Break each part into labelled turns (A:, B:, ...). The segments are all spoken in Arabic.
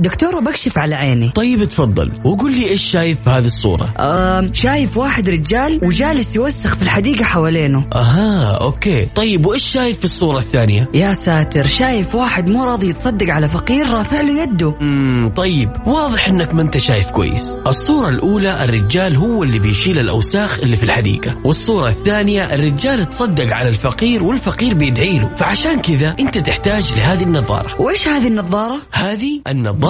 A: دكتور وبكشف على عيني.
B: طيب تفضل. وقول لي إيش شايف في هذه الصورة؟
A: آه شايف واحد رجال وجالس يوسخ في الحديقة حوالينه.
B: أها أوكي. طيب وإيش شايف في الصورة الثانية؟
A: يا ساتر شايف واحد مو راضي يتصدق على فقير رافع له يده.
B: امم طيب. واضح إنك ما أنت شايف كويس. الصورة الأولى الرجال هو اللي بيشيل الأوساخ اللي في الحديقة. والصورة الثانية الرجال تصدق على الفقير والفقير بيدعي له. فعشان كذا أنت تحتاج لهذه النظارة.
A: وإيش هذه النظارة؟
B: هذه النظارة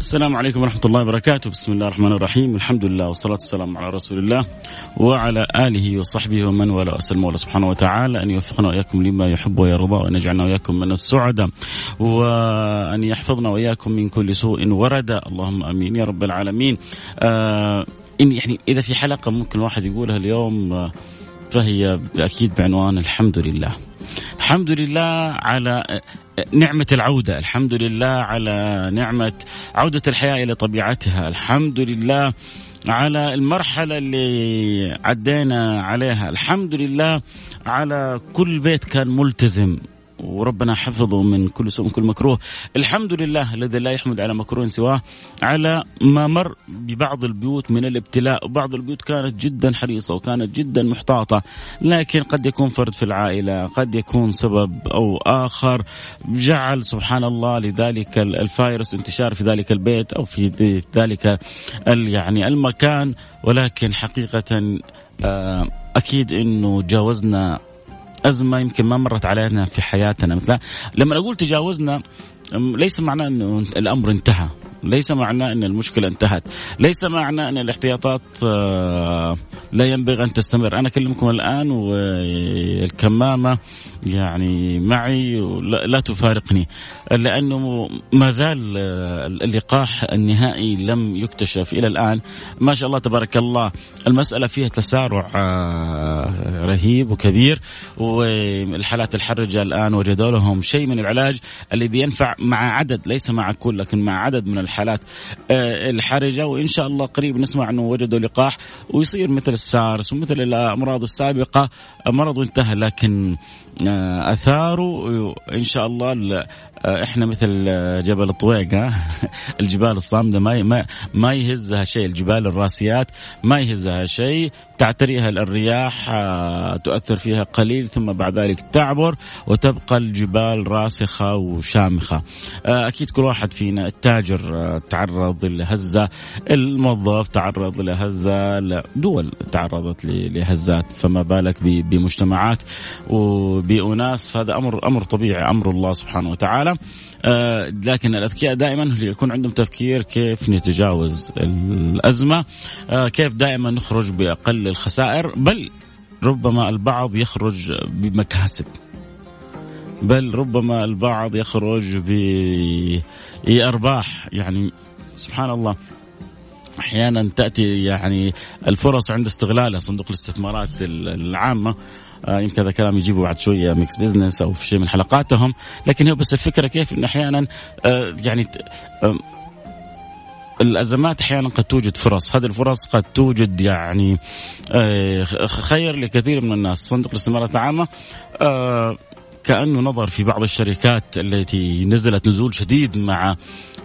C: السلام عليكم ورحمة الله وبركاته. بسم الله الرحمن الرحيم. الحمد لله والصلاة والسلام على رسول الله وعلى آله وصحبه ومن والاه. أسأل المولى سبحانه وتعالى أن يوفقنا وإياكم لما يحب ويرضى وأن يجعلنا وإياكم من السعداء وأن يحفظنا وإياكم من كل سوء ورد. اللهم أمين. يا رب العالمين. آه إن يعني إذا في حلقة ممكن الواحد يقولها اليوم آه فهي أكيد بعنوان الحمد لله. الحمد لله على نعمة العودة الحمد لله على نعمة عودة الحياة إلى طبيعتها الحمد لله على المرحلة اللي عدينا عليها الحمد لله على كل بيت كان ملتزم. وربنا حفظه من كل سوء من كل مكروه. الحمد لله الذي لا يحمد على مكروه سواه على ما مر ببعض البيوت من الابتلاء وبعض البيوت كانت جدا حريصة وكانت جدا محتاطة لكن قد يكون فرد في العائلة قد يكون سبب أو آخر جعل سبحان الله لذلك الفيروس انتشار في ذلك البيت أو في ذلك يعني المكان ولكن حقيقة أكيد أنه جاوزنا أزمة يمكن ما مرت علينا في حياتنا. مثلا لما أقول تجاوزنا ليس معناه أنه الأمر انتهى. ليس معناه أن المشكلة انتهت. ليس معناه أن الاحتياطات لا ينبغي أن تستمر. أنا أكلمكم الآن والكمامة يعني معي لا تفارقني لأنه ما زال اللقاح النهائي لم يكتشف إلى الآن. ما شاء الله تبارك الله المسألة فيها تسارع رهيب وكبير والحالات الحرجة الآن وجدوا لهم شيء من العلاج الذي ينفع مع عدد ليس مع كل لكن مع عدد من الحالات. الحرجة وإن شاء الله قريب نسمع أنه وجدوا لقاح ويصير مثل السارس ومثل الأمراض السابقة. مرض انتهى لكن أثاره ان شاء الله إحنا مثل جبل الطويق الجبال الصامدة ما ما ما يهزها شيء الجبال الراسيات ما يهزها شيء تعتريها الرياح تؤثر فيها قليل ثم بعد ذلك تعبر وتبقى الجبال راسخة وشامخة. أكيد كل واحد فينا التاجر تعرض لهزة الموظف تعرض لهزة دول تعرضت لهزات فما بالك بمجتمعات وبأناس فهذا أمر أمر طبيعي أمر الله سبحانه وتعالى. آه لكن الأذكياء دائما يكون عندهم تفكير كيف نتجاوز الأزمة. آه كيف دائما نخرج بأقل الخسائر. بل ربما البعض يخرج بمكاسب. بل ربما البعض يخرج بأرباح يعني سبحان الله أحيانا تأتي يعني الفرص عند استغلالها صندوق الاستثمارات العامة. يمكن هذا كلام يجيبه بعد شوية Mix Business أو في شيء من حلقاتهم. لكن هو بس الفكرة كيف انه أحيانا آه يعني آه الأزمات أحيانا قد توجد فرص، هذه الفرص قد توجد يعني خير لكثير من الناس، صندوق الاستثمارات العامه كأنه نظر في بعض الشركات التي نزلت نزول شديد مع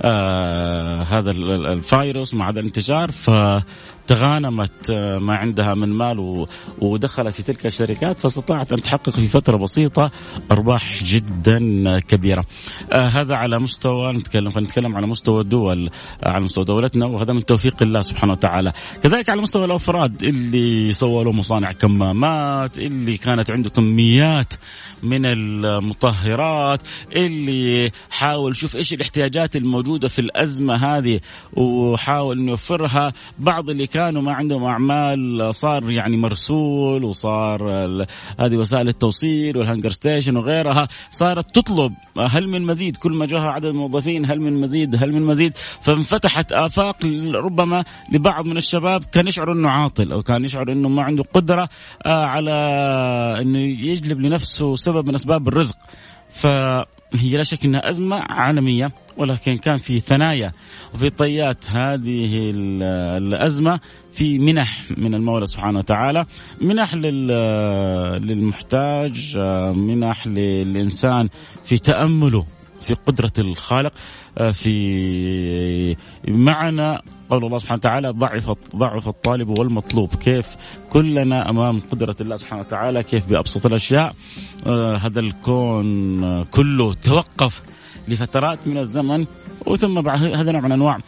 C: آه هذا الفيروس مع هذا الانتشار. فتغانمت ما عندها من مال ودخلت في تلك الشركات فاستطاعت أن تحقق في فترة بسيطة أرباح جدا كبيرة. آه هذا على مستوى نتكلم نتكلم على مستوى الدول على مستوى دولتنا وهذا من توفيق الله سبحانه وتعالى. كذلك على مستوى الأفراد اللي سووا مصانع كمامات اللي كانت عنده كميات من المطهرات اللي حاول شوف إيش الاحتياجات الموجودة في الأزمة هذه وحاول انه يوفرها بعض اللي كانوا ما عندهم أعمال صار يعني مرسول وصار هذه وسائل التوصيل والهنجر ستيشن وغيرها صارت تطلب هل من مزيد؟ كل ما جاء عدد الموظفين هل من مزيد؟ هل من مزيد؟ فانفتحت آفاق ربما لبعض من الشباب كان يشعر إنه عاطل أو كان يشعر إنه ما عنده قدرة آه، على إنه يجلب لنفسه سبب من أسباب الرزق. فهي لا شك إنها أزمة عالمية ولكن كان في ثنايا وفي طيات هذه الأزمة في منح من المولى سبحانه وتعالى منح للمحتاج منح للإنسان في تأمله. في قدرة الخالق في معنى قول الله سبحانه وتعالى ضعف ضعف الطالب والمطلوب. كيف؟ كلنا أمام قدرة الله سبحانه وتعالى كيف بأبسط الأشياء. آه هذا الكون كله توقف لفترات من الزمن وثم بعد هذا نوع من أنواع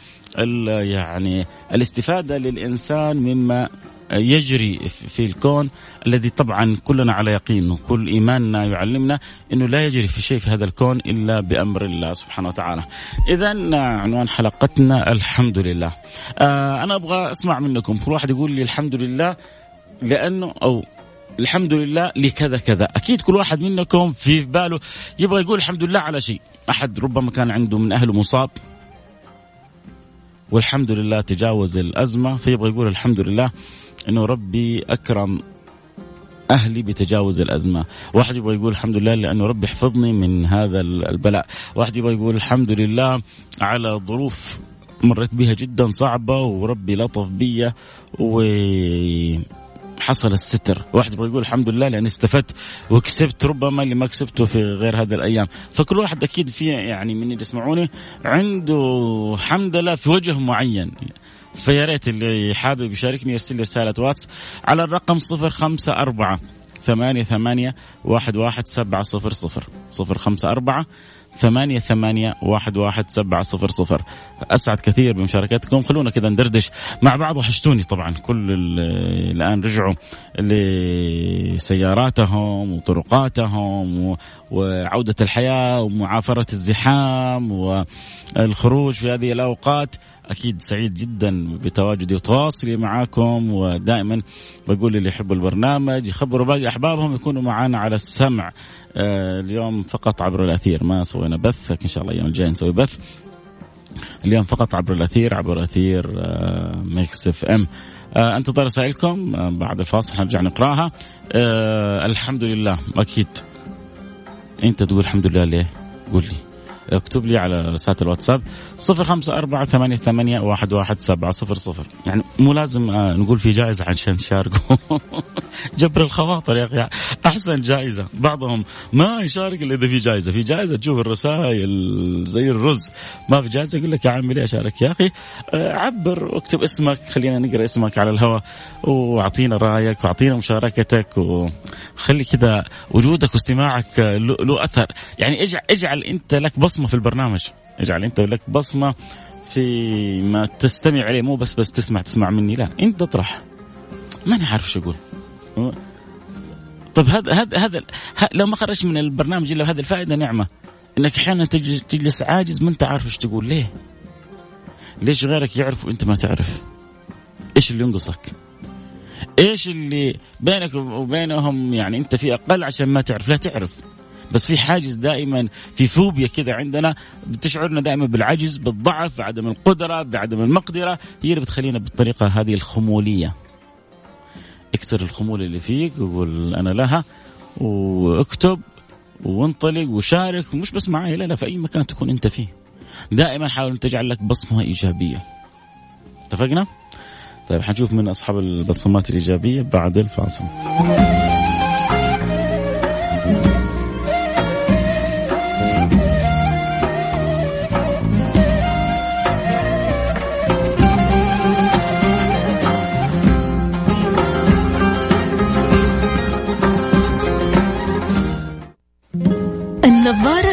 C: يعني الاستفادة للإنسان مما يجري في الكون الذي طبعا كلنا على يقين وكل إيماننا يعلمنا إنه لا يجري في شيء في هذا الكون إلا بأمر الله سبحانه وتعالى. اذا عنوان حلقتنا الحمد لله. آه أنا أبغى أسمع منكم كل واحد يقول لي الحمد لله لأنه أو الحمد لله لكذا كذا أكيد كل واحد منكم في باله يبغى يقول الحمد لله على شيء أحد ربما كان عنده من أهله مصاب والحمد لله تجاوز الأزمة فيبغى يقول الحمد لله إنه ربي أكرم أهلي بتجاوز الأزمة، واحد يبغى يقول الحمد لله لأنه ربي حفظني من هذا البلاء، واحد يبغى يقول الحمد لله على ظروف مريت بها جدا صعبة وربي لطف بي و حصل الستر. واحد يبغى يقول الحمد لله لأني استفدت وكسبت ربما اللي ما كسبته في غير هذه الأيام. فكل واحد أكيد في يعني من اللي يسمعوني عنده حمد لله في وجه معين. فيا ريت اللي حابب يشاركني يرسل لي رسالة واتس على الرقم صفر خمسة أربعة ثمانية ثمانية واحد واحد سبعة صفر صفر صفر خمسة أربعة ثمانية ثمانية واحد واحد سبعة صفر صفر. أسعد كثير بمشاركتكم. خلونا كذا ندردش مع بعض. وحشتوني طبعا. كل الآن رجعوا لسياراتهم وطرقاتهم وعودة الحياة ومعافرة الزحام والخروج في هذه الأوقات. أكيد سعيد جدا بتواجدي وتواصلي معاكم ودائما بقول اللي يحبوا البرنامج يخبروا باقي أحبابهم يكونوا معنا على السمع. آه اليوم فقط عبر الأثير ما سوينا بث إن شاء الله الأيام الجايه نسوي بث. اليوم فقط عبر الأثير عبر أثير آه Mix FM. آه أنتظر رسائلكم آه بعد الفاصل حنرجع نقراها. آه الحمد لله أكيد. أنت تقول الحمد لله ليه؟ قول لي. اكتب لي على رسالة الواتساب صفر خمسة أربعة ثمانية, ثمانية واحد, واحد سبعة صفر صفر. يعني مو لازم آه، نقول في جائزة عشان تشاركوا جبر الخواطر يا أخي. أحسن جائزة. بعضهم ما يشارك إلا إذا في جائزة. في جائزة تشوف الرسائل زي الرز. ما في جائزة يقول لك يا عمي ليه أشارك؟ يا أخي آه، عبر واكتب اسمك. خلينا نقرأ اسمك على الهواء. واعطينا رأيك واعطينا مشاركتك وخلي كذا وجودك واستماعك له أثر. يعني اجعل اجعل أنت لك بصمة في البرنامج. اجعل انت لك بصمة في ما تستمع عليه. مو بس بس تسمع تسمع مني. لا انت تطرح. ماني عارف إيش أقول. طيب هذا هذا هذا لو ما خرج من البرنامج إلا هذه الفائدة نعمة. إنك أحيانا تجلس عاجز ما أنت عارف إيش تقول. ليه؟ ليش غيرك يعرف وأنت ما تعرف؟ إيش اللي ينقصك؟ إيش اللي بينك وبينهم؟ يعني أنت في أقل عشان ما تعرف. لا تعرف. بس في حاجز دائما في فوبيا كذا عندنا. بتشعرنا دائما بالعجز بالضعف بعدم القدرة بعدم المقدرة. هي اللي بتخلينا بالطريقة هذه الخمولية. اكسر الخمول اللي فيك وقول أنا لها واكتب وانطلق وشارك. مش بس معي لا لا في أي مكان تكون أنت فيه. دائما حاول أن تجعل لك بصمة إيجابية. اتفقنا؟ طيب حنشوف من أصحاب البصمات الإيجابية بعد الفاصل.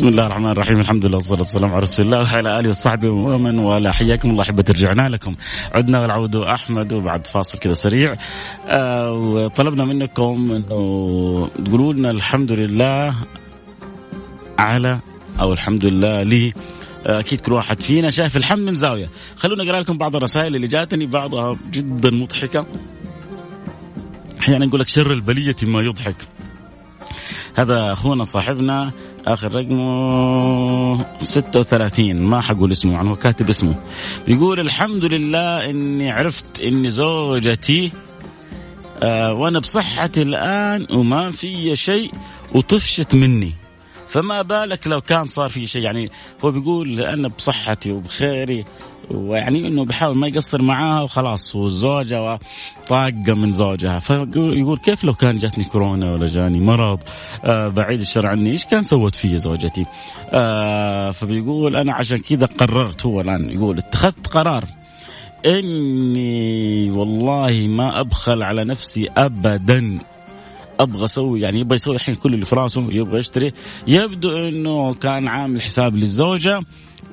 C: بسم الله الرحمن الرحيم. الحمد لله والصلاة والسلام على رسول الله وعلى آله وصحبه ومن والاه. حياكم الله أحبة رجعنا لكم. عدنا والعود أحمد وبعد فاصل كذا سريع. آه وطلبنا منكم أنه تقولوا لنا الحمد لله على أو الحمد لله لي. آه، أكيد كل واحد فينا شايف الحمد من زاوية. خلونا اقرا لكم بعض الرسائل اللي جاتني بعضها جدا مضحكة. أحيانا نقول لك شر البلية ما يضحك. هذا أخونا صاحبنا آخر رقمه 36 ما حقول اسمه يعني هو كاتب اسمه. يقول الحمد لله إني عرفت ان زوجتي آه وأنا بصحتي الآن وما في شيء وطفشت مني. فما بالك لو كان صار في شيء؟ يعني هو بيقول أنا بصحتي وبخيري ويعني إنه بحاول ما يقصر معاها وخلاص والزوجة طاقه من زوجها. فيقول كيف لو كان جاتني كورونا ولا جاني مرض؟ آه بعيد الشر عني. إيش كان سوت في زوجتي؟ آه فبيقول أنا عشان كذا قررت هو الآن. يقول اتخذت قرار إني والله ما أبخل على نفسي ابدا. أبغى أسوي يعني يبغى يسوي الحين كل اللي في راسه يبغى يشتري. يبدو إنه كان عامل حساب للزوجة.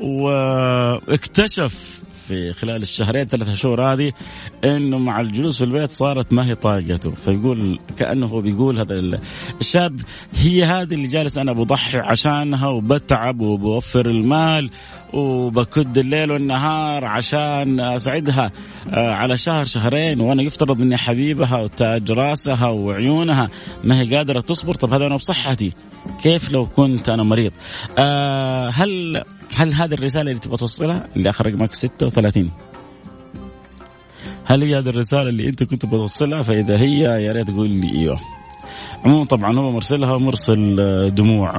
C: واكتشف في خلال الشهرين ثلاثة شهور هذه إنه مع الجلوس في البيت صارت ما هي طاقته. فيقول كأنه هو بيقول هذا الشاب هي هذه اللي جالس أنا بضحي عشانها وبتعب وبوفر المال وبكد الليل والنهار عشان أسعدها آه، على شهر شهرين وأنا يفترض إني حبيبها وتاج راسها وعيونها ما هي قادرة تصبر. طب هذا أنا بصحتي كيف لو كنت أنا مريض؟ آه هل هل هذه الرسالة اللي تبغى توصلها؟ اللي اخر رقمك 36 هل هي هذه الرسالة اللي أنت كنت بتوصلها فإذا هي يا ريت تقول لي إيوه. عموما طبعا هو مرسلها مرسل آه، دموع.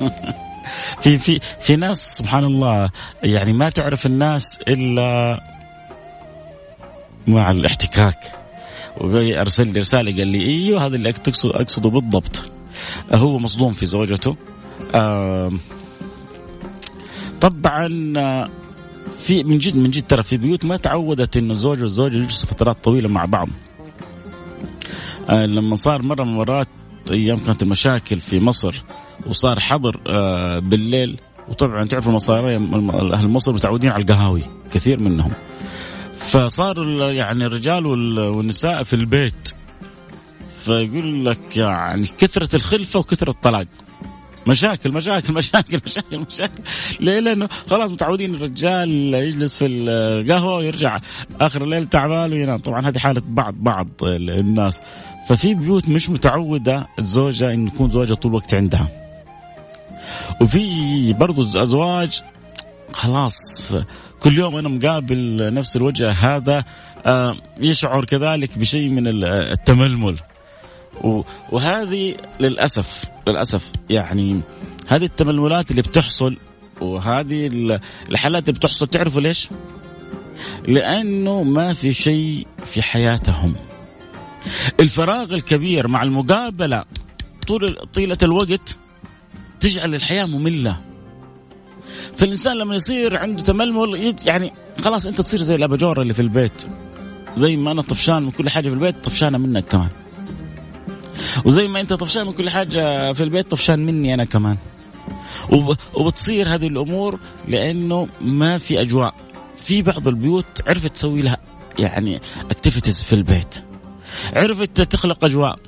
C: في في في ناس سبحان الله يعني ما تعرف الناس إلا مع الاحتكاك. وارسل لي رسالة قال لي إيوه هذا اللي أقصده بالضبط. هو مصدوم في زوجته. آه طبعا في من جد من جد ترى في بيوت ما تعودت إنه الزوج والزوجه يجلسوا فترات طويلة مع بعض. آه لما صار مرة من المرات أيام كانت المشاكل في مصر وصار حظر آه بالليل وطبعا تعرف المصاري أهل مصر متعودين على القهاوي كثير منهم. فصار يعني الرجال والنساء في البيت فيقول لك يعني كثرة الخلفة وكثرة الطلاق مشاكل مشاكل مشاكل مشاكل مشاكل ليه؟ لأنه خلاص متعودين الرجال يجلس في القهوة ويرجع آخر الليل تعبان وينام، طبعا هذه حالة بعض بعض الناس ففي بيوت مش متعودة الزوجة إن يكون زوجها طول الوقت عندها. وفي برضو ازواج خلاص كل يوم أنا مقابل نفس الوجه هذا آه، يشعر كذلك بشيء من التململ وهذه للأسف للأسف يعني هذه التململات اللي بتحصل وهذه الحالات اللي بتحصل تعرفوا ليش؟ لأنه ما في شيء في حياتهم. الفراغ الكبير مع المقابلة طول طيلة الوقت تجعل الحياة مملة. فالإنسان لما يصير عنده تململ يعني خلاص أنت تصير زي الأباجورة اللي في البيت. زي ما أنا طفشان من كل حاجة في البيت طفشانة منك كمان. وزي ما انت طفشان من كل حاجة في البيت طفشان مني أنا كمان. وبتصير هذه الأمور لأنه ما في أجواء. في بعض البيوت عرفت تسوي لها يعني اكتيفيتيز في البيت. عرفت تخلق أجواء.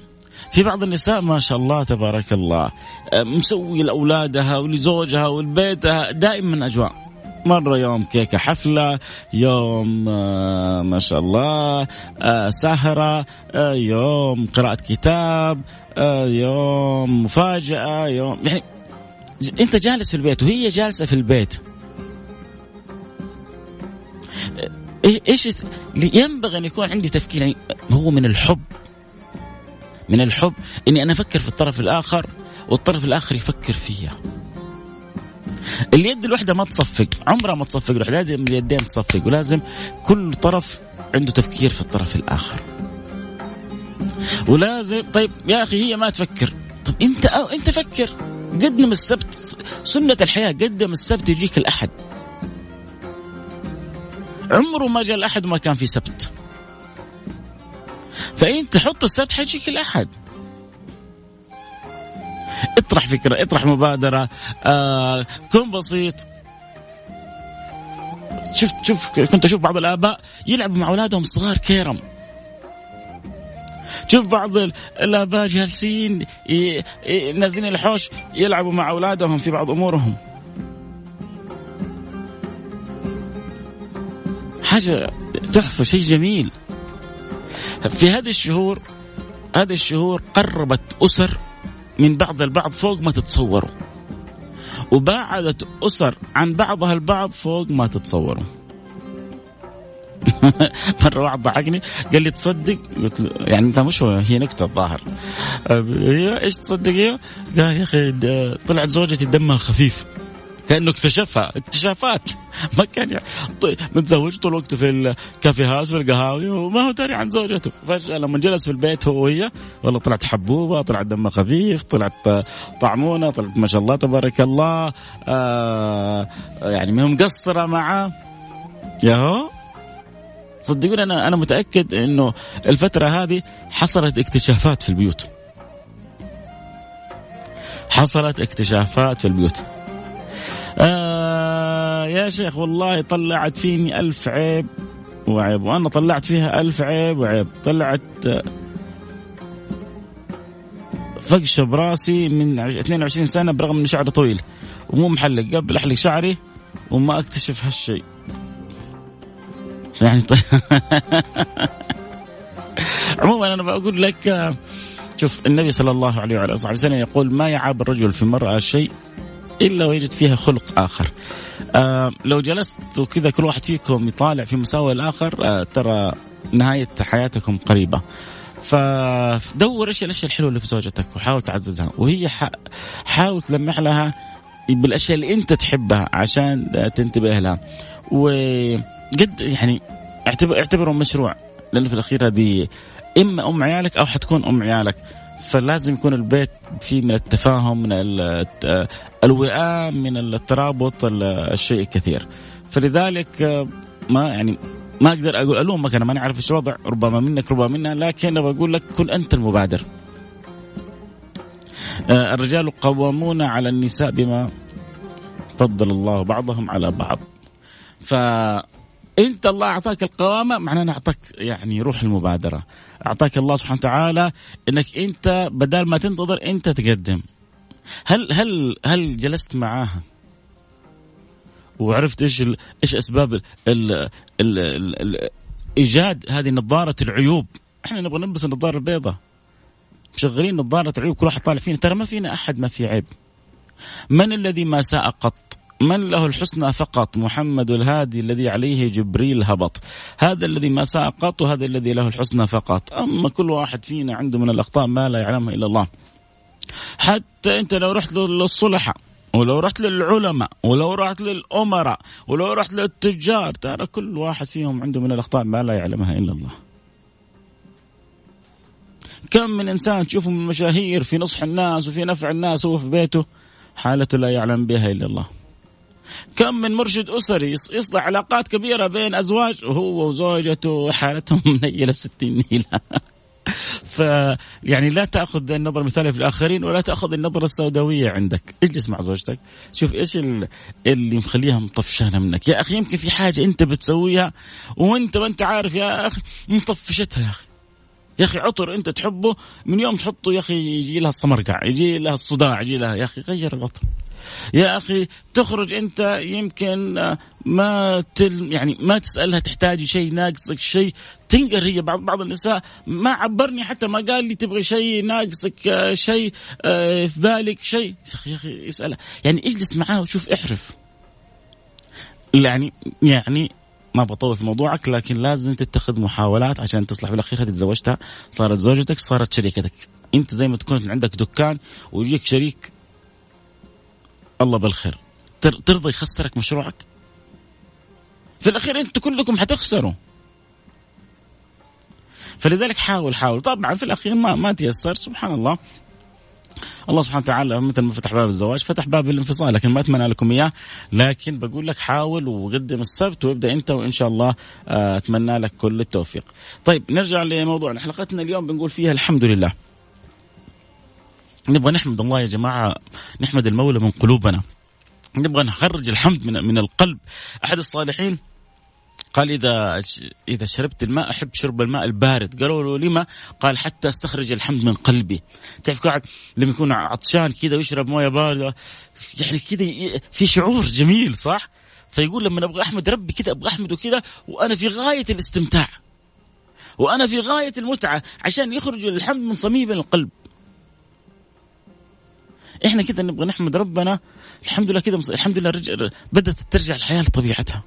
C: في بعض النساء ما شاء الله تبارك الله مسوي لأولادها ولزوجها ولبيتها دائما أجواء. مرة يوم كيكة حفلة يوم آه ما شاء الله آه سهرة آه يوم قراءة كتاب يوم مفاجأة يوم يعني أنت جالس في البيت وهي جالسة في البيت. إيش ينبغي أن يكون عندي تفكير يعني هو من الحب. من الحب إني أنا أفكر في الطرف الآخر والطرف الآخر يفكر فيا. اليد الواحدة ما تصفق عمرها ما تصفق لازم اليدين تصفق ولازم كل طرف عنده تفكير في الطرف الآخر. ولازم طيب يا أخي هي ما تفكر. طب أنت أو أنت فكر. قدم السبت سنة الحياة قدم السبت يجيك الأحد. عمره ما جاء الأحد وما كان في سبت. فأنت تحط السبت حيجيك الأحد. اطرح فكرة اطرح مبادرة آه كن بسيط. شفت شوف كنت أشوف بعض الآباء يلعبوا مع أولادهم الصغار كيرم. شوف بعض الآباء جالسين نازلين الحوش يلعبوا مع أولادهم في بعض أمورهم. حاجة تحفة شيء جميل. في هذه الشهور هذه الشهور قربت أسر من بعض البعض فوق ما تتصوروا. وبعدت أسر عن بعضها البعض فوق ما تتصوروا. مرة واحد ضحكني قال لي تصدق؟ قلت له يعني أنت مش هي نكتة الظاهر. إيش تصدق هي؟ قال يا أخي طلعت زوجتي دمها خفيف. كأنه اكتشفها. اكتشافات. ما كان يعني طيب متزوج طول وقته في الكافيهات في القهاوي وما هو داري عن زوجته. فجأة لما جلس في البيت هو وهي والله طلعت حبوبة طلعت دمها خفيف طلعت طعمونة طلعت ما شاء الله تبارك الله آه يعني ما مقصرة معه ياهو. صدقوني أنا أنا متأكد إنه الفترة هذه حصلت اكتشافات في البيوت. حصلت اكتشافات في البيوت. آه يا شيخ والله طلعت فيني ألف عيب وعيب وأنا طلعت فيها ألف عيب وعيب. طلعت فقشة براسي من 22 سنة برغم أن شعري طويل. ومو محلق قبل أحلق شعري وما أكتشف هالشيء. يعني طيب. عموما أنا بقول لك شوف النبي صلى الله عليه وعلى اله وسلم يقول ما يعاب الرجل في المرأة شيء إلا ويجد فيها خلق آخر. آه لو جلست وكذا كل واحد فيكم يطالع في مساوئ الآخر آه ترى نهاية حياتكم قريبة. فدور إيش الأشياء الحلوة اللي في زوجتك وحاول تعززها وهي حاول تلمح لها بالأشياء اللي أنت تحبها عشان تنتبه لها. وقد يعني اعتبر اعتبره مشروع لأنه في الأخير هذه إما أم عيالك أو حتكون أم عيالك فلازم يكون البيت فيه من التفاهم من الوئام من الترابط الشيء الكثير. فلذلك آه، ما يعني ما أقدر أقول الومك أنا ماني عارف إيش الوضع ربما منك ربما منا لكن بقول لك كن أنت المبادر. آه، الرجال قوامون على النساء بما فضل الله بعضهم على بعض. ف انت الله اعطاك القوامة معناه أعطاك يعني روح المبادرة. أعطاك الله سبحانه وتعالى إنك أنت بدل ما تنتظر أنت تقدم. هل هل هل جلست معاها؟ وعرفت إيش إيش أسباب ال ال ال إيجاد هذه نظارة العيوب؟ إحنا نبغى نلبس النظارة البيضاء مشغلين نظارة عيوب كل واحد طالع فينا. ترى ما فينا أحد ما في عيب. من الذي ما ساء قط؟ من له الحسنى فقط؟ محمد الهادي الذي عليه جبريل هبط. هذا الذي ما ساء قط وهذا الذي له الحسنى فقط. أما كل واحد فينا عنده من الأخطاء ما لا يعلمها إلا الله. حتى أنت لو رحت للصلحاء ولو رحت للعلماء ولو رحت للأمراء ولو رحت للتجار ترى كل واحد فيهم عنده من الأخطاء ما لا يعلمها إلا الله. كم من إنسان تشوفه من المشاهير في نصح الناس وفي نفع الناس وهو في بيته حالته لا يعلم بها إلا الله. كم من مرشد أسري يصلح علاقات كبيرة بين أزواج وهو وزوجته حالتهم منيله ب 60 نيله ف يعني لا تأخذ النظره المثاليه في الآخرين ولا تأخذ النظرة السوداوية عندك، اجلس مع زوجتك، شوف إيش اللي مخليها مطفشانة منك، يا أخي يمكن في حاجة أنت بتسويها وأنت ما أنت عارف يا أخي مطفشتها يا أخي. يا أخي عطر أنت تحبه من يوم تحطه يا أخي يجي لها الصمرقع، يجي لها الصداع، يجي لها يا أخي غير العطر. يا أخي تخرج أنت يمكن آه، ما تل يعني ما تسألها تحتاج شيء ناقصك شيء. تنقر هي بعض بعض النساء ما عبرني حتى ما قال لي تبغى شيء ناقصك آه، شيء آه، في بالك شيء. يا أخي اسألها. يعني اجلس معاه وشوف احرف. يعني يعني ما بطول في موضوعك لكن لازم تتخذ محاولات عشان تصلح. بالأخير هذه تزوجتها صارت زوجتك صارت شريكتك. انت زي ما تكون عندك دكان ويجيك شريك الله بالخير. ترضى يخسرك مشروعك؟ في الأخير أنتوا كلكم حتخسروا. فلذلك حاول حاول. طبعا في الأخير ما ما تيسر سبحان الله. الله سبحانه وتعالى مثل ما فتح باب الزواج فتح باب الانفصال لكن ما أتمنى لكم إياه لكن بقول لك حاول وقدم السبت وابدأ أنت وإن شاء الله آه، أتمنى لك كل التوفيق. طيب نرجع لموضوعنا حلقتنا اليوم بنقول فيها الحمد لله. نبغى نحمد الله يا جماعة نحمد المولى من قلوبنا نبغى نخرج الحمد من, من القلب أحد الصالحين قال إذا إذا شربت الماء أحب شرب الماء البارد. قالوا له لما؟ قال حتى أستخرج الحمد من قلبي. تعرف قاعد لما يكون عطشان كذا ويشرب موية باردة يعني كذا في شعور جميل صح؟ فيقول لما أبغى أحمد ربي كذا أبغى أحمده كذا وأنا في غاية الاستمتاع. وأنا في غاية المتعة عشان يخرج الحمد من صميم القلب. إحنا كذا نبغى نحمد ربنا. الحمد لله كذا الحمد لله رجع بدأت ترجع الحياة لطبيعتها.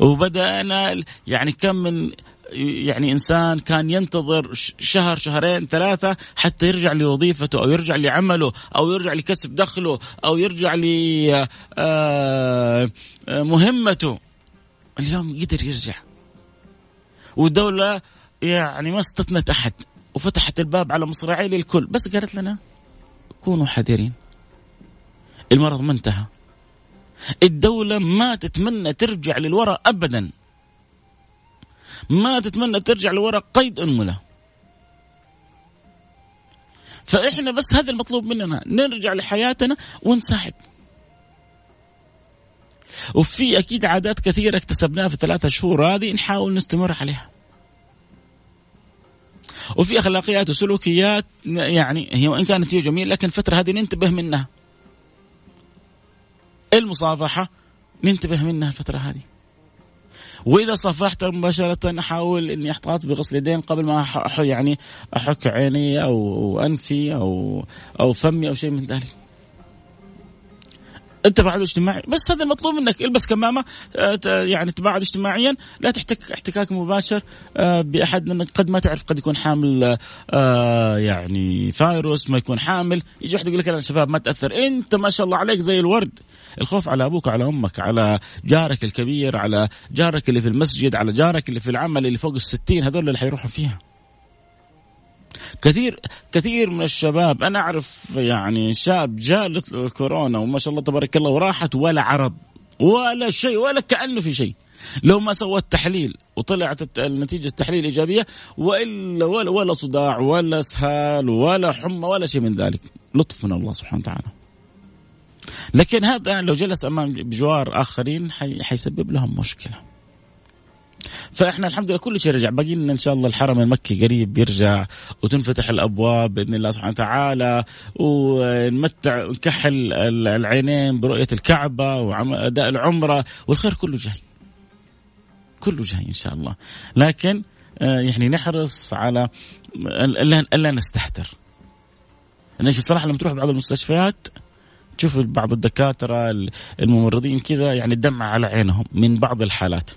C: وبدأنا يعني كم من يعني إنسان كان ينتظر شهر شهرين ثلاثة حتى يرجع لوظيفته أو يرجع لعمله أو يرجع لكسب دخله أو يرجع لمهمته اليوم قدر يرجع. والدولة يعني ما استثنت أحد وفتحت الباب على مصراعيه للكل. بس قالت لنا كونوا حذرين. المرض ما انتهى. الدولة ما تتمنى ترجع للوراء أبدا. ما تتمنى ترجع لوراء قيد أنملة فإحنا بس هذا المطلوب مننا نرجع لحياتنا ونساعد. وفي أكيد عادات كثيرة اكتسبناها في الثلاثة شهور هذه نحاول نستمر عليها. وفي أخلاقيات وسلوكيات يعني هي وإن كانت هي جميلة لكن الفترة هذه ننتبه منها. المصافحة ننتبه منها الفترة هذه. وإذا صافحت مباشرة احاول إني أحتاط بغسل يدين قبل ما يعني أحك عيني أو أنفي أو أو فمي أو شيء من ذلك. التباعد الاجتماعي. بس هذا المطلوب منك. البس كمامة آه، يعني تباعد اجتماعيا. لا تحتك احتكاك مباشر آه، بأحد لانك قد ما تعرف قد يكون حامل آه، يعني فيروس ما يكون حامل. يجي واحد يقول لك أنا شباب ما تأثر. أنت ما شاء الله عليك زي الورد. الخوف على أبوك على أمك على جارك الكبير على جارك اللي في المسجد على جارك اللي في العمل اللي فوق الستين هذول اللي حيروحوا فيها. كثير كثير من الشباب أنا أعرف يعني شاب جاء الكورونا وما شاء الله تبارك الله وراحت ولا عرض ولا شيء ولا كأنه في شيء. لو ما سوى التحليل وطلعت النتيجه التحليل إيجابية والا ولا, ولا صداع ولا إسهال ولا حمى ولا شيء من ذلك. لطف من الله سبحانه وتعالى. لكن هذا لو جلس أمام بجوار آخرين حيسبب لهم مشكلة. فاحنا الحمد لله كل شيء رجع. باقي لنا إن شاء الله الحرم المكي قريب يرجع وتنفتح الأبواب بإذن الله سبحانه وتعالى ونمتع ونكحل العينين برؤية الكعبة واداء العمرة والخير كله جاي. كله جاي إن شاء الله. لكن آه، يعني نحرص على الا الا نستهتر. لكن صراحة لما تروح بعض المستشفيات تشوف بعض الدكاترة الممرضين كذا يعني الدمع على عينهم من بعض الحالات.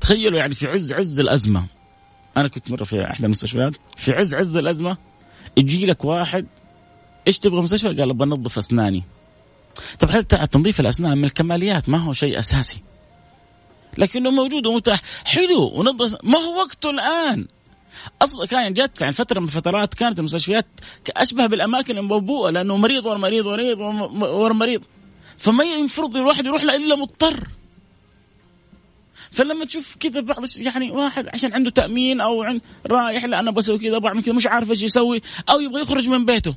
C: تخيلوا يعني في عز عز الأزمة. أنا كنت مرة في إحدى المستشفيات. في عز عز الأزمة يجي لك واحد إيش تبغى مستشفى؟ قال أبغى أنظف أسناني. طب حتى تنظيف الأسنان من الكماليات ما هو شيء أساسي. لكنه موجود ومتاح. حلو ونظف ما هو وقته الآن. أصلا كان جت يعني فترة من الفترات كانت المستشفيات أشبه بالأماكن المبوءة لأنه مريض ورا مريض ورا مريض ورا مريض. فما المفروض الواحد يروح له إلا مضطر. فلما تشوف كذا بعض يعني واحد عشان عنده تأمين أو عند رايح لا أنا بسوي كذا بعمل كذا مش عارف إيش يسوي أو يبغى يخرج من بيته.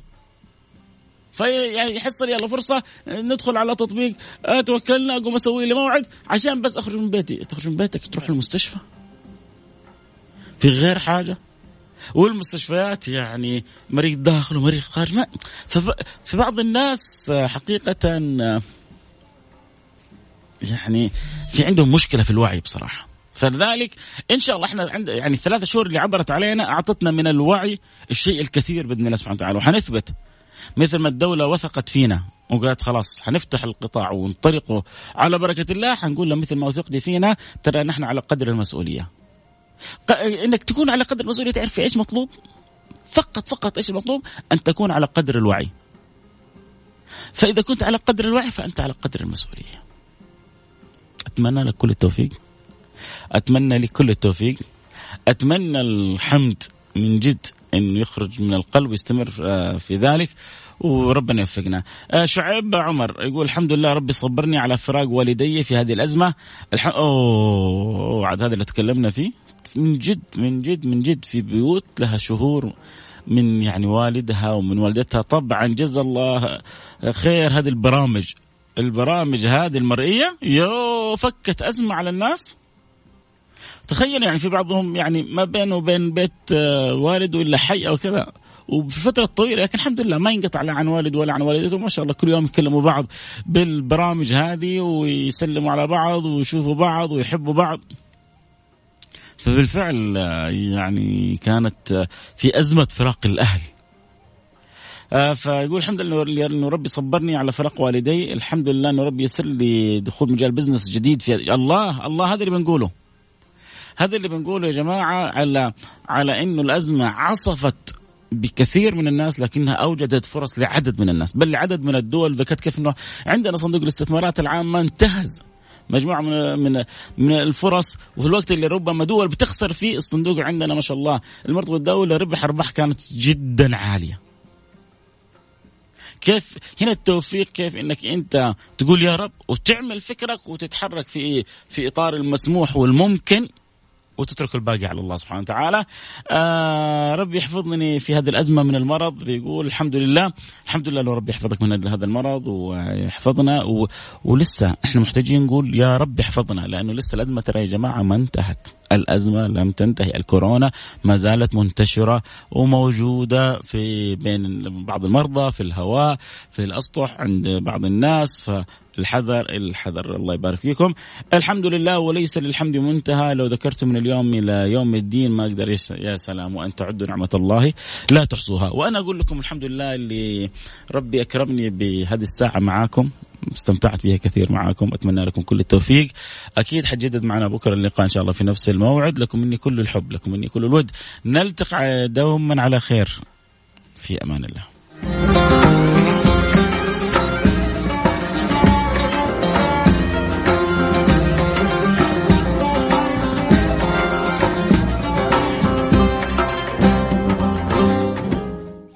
C: في يعني يلا فرصة ندخل على تطبيق آه، توكلنا أقوم أسوي لي موعد عشان بس أخرج من بيتي. تخرج من بيتك تروح المستشفى. في غير حاجة. والمستشفيات يعني مريض داخل ومريض خارج ما في بعض الناس حقيقة يعني في عندهم مشكلة في الوعي بصراحة فلذلك إن شاء الله إحنا عند يعني الثلاث شهور اللي عبرت علينا أعطتنا من الوعي الشيء الكثير بإذن الله سبحانه وتعالى وحنثبت مثل ما الدولة وثقت فينا وقالت خلاص حنفتح القطاع ونطلقه على بركة الله حنقول له مثل ما وثقتي فينا ترى نحن على قدر المسؤولية. إنك تكون على قدر المسؤولية تعرف إيش مطلوب؟ فقط فقط إيش المطلوب؟ أن تكون على قدر الوعي. فإذا كنت على قدر الوعي فأنت على قدر المسؤولية. أتمنى لك كل التوفيق. أتمنى لك كل التوفيق. أتمنى الحمد من جد إنه يخرج من القلب ويستمر آه، في ذلك وربنا يوفقنا. آه، شعيب عمر يقول الحمد لله ربي صبرني على فراق والدي في هذه الأزمة. الح... أوه عاد هذا اللي تكلمنا فيه. من جد من جد من جد في بيوت لها شهور من يعني والدها ومن والدتها. طبعا جزا الله خير هذه البرامج. البرامج هذه المرئية؟ يو فكت أزمة على الناس. تخيل يعني في بعضهم يعني ما بينه وبين بيت آه، والده إلا حي أو كذا. وفي فترة طويلة لكن الحمد لله ما ينقطع لا عن والد ولا عن والدته. ما شاء الله كل يوم يكلموا بعض بالبرامج هذه ويسلموا على بعض ويشوفوا بعض ويحبوا بعض. فبالفعل آه، يعني كانت آه، في أزمة فراق الأهل. فيقول الحمد لله انه ربي صبرني على فراق والدي. الحمد لله انه ربي يسر لي دخول مجال بزنس جديد في الله الله هذا اللي بنقوله. هذا اللي بنقوله يا جماعة على على إنه الأزمة عصفت بكثير من الناس لكنها أوجدت فرص لعدد من الناس. بل لعدد من الدول ذكرت كيف إنه عندنا صندوق الاستثمارات العامة انتهز. مجموعة من من من الفرص وفي الوقت اللي ربما دول بتخسر فيه الصندوق عندنا ما شاء الله المرتبة الدولة ربح أرباح كانت جدا عالية. كيف هنا التوفيق كيف إنك أنت تقول يا رب وتعمل فكرك وتتحرك في في إطار المسموح والممكن وتترك الباقي على الله سبحانه وتعالى. آه ربي يحفظني في هذه الأزمة من المرض. بيقول الحمد لله الحمد لله لو ربي يحفظك من هذا المرض ويحفظنا. و... ولسه إحنا محتاجين نقول يا رب يحفظنا لأنه لسه الأزمة ترى يا جماعة ما انتهت. الأزمة لم تنتهي. الكورونا ما زالت منتشرة وموجودة في بين بعض المرضى في الهواء في الأسطح عند بعض الناس. الحذر الحذر الله يبارك فيكم. الحمد لله وليس للحمد منتهى. لو ذكرت من اليوم إلى يوم الدين ما أقدر يا سلام وأن تعدوا نعمة الله لا تحصوها. وأنا أقول لكم الحمد لله اللي ربي أكرمني بهذه الساعة معاكم استمتعت بها كثير معاكم أتمنى لكم كل التوفيق. أكيد حجدد معنا بكرة اللقاء إن شاء الله في نفس الموعد. لكم مني كل الحب لكم مني كل الود. نلتقي دوما على خير. في أمان الله.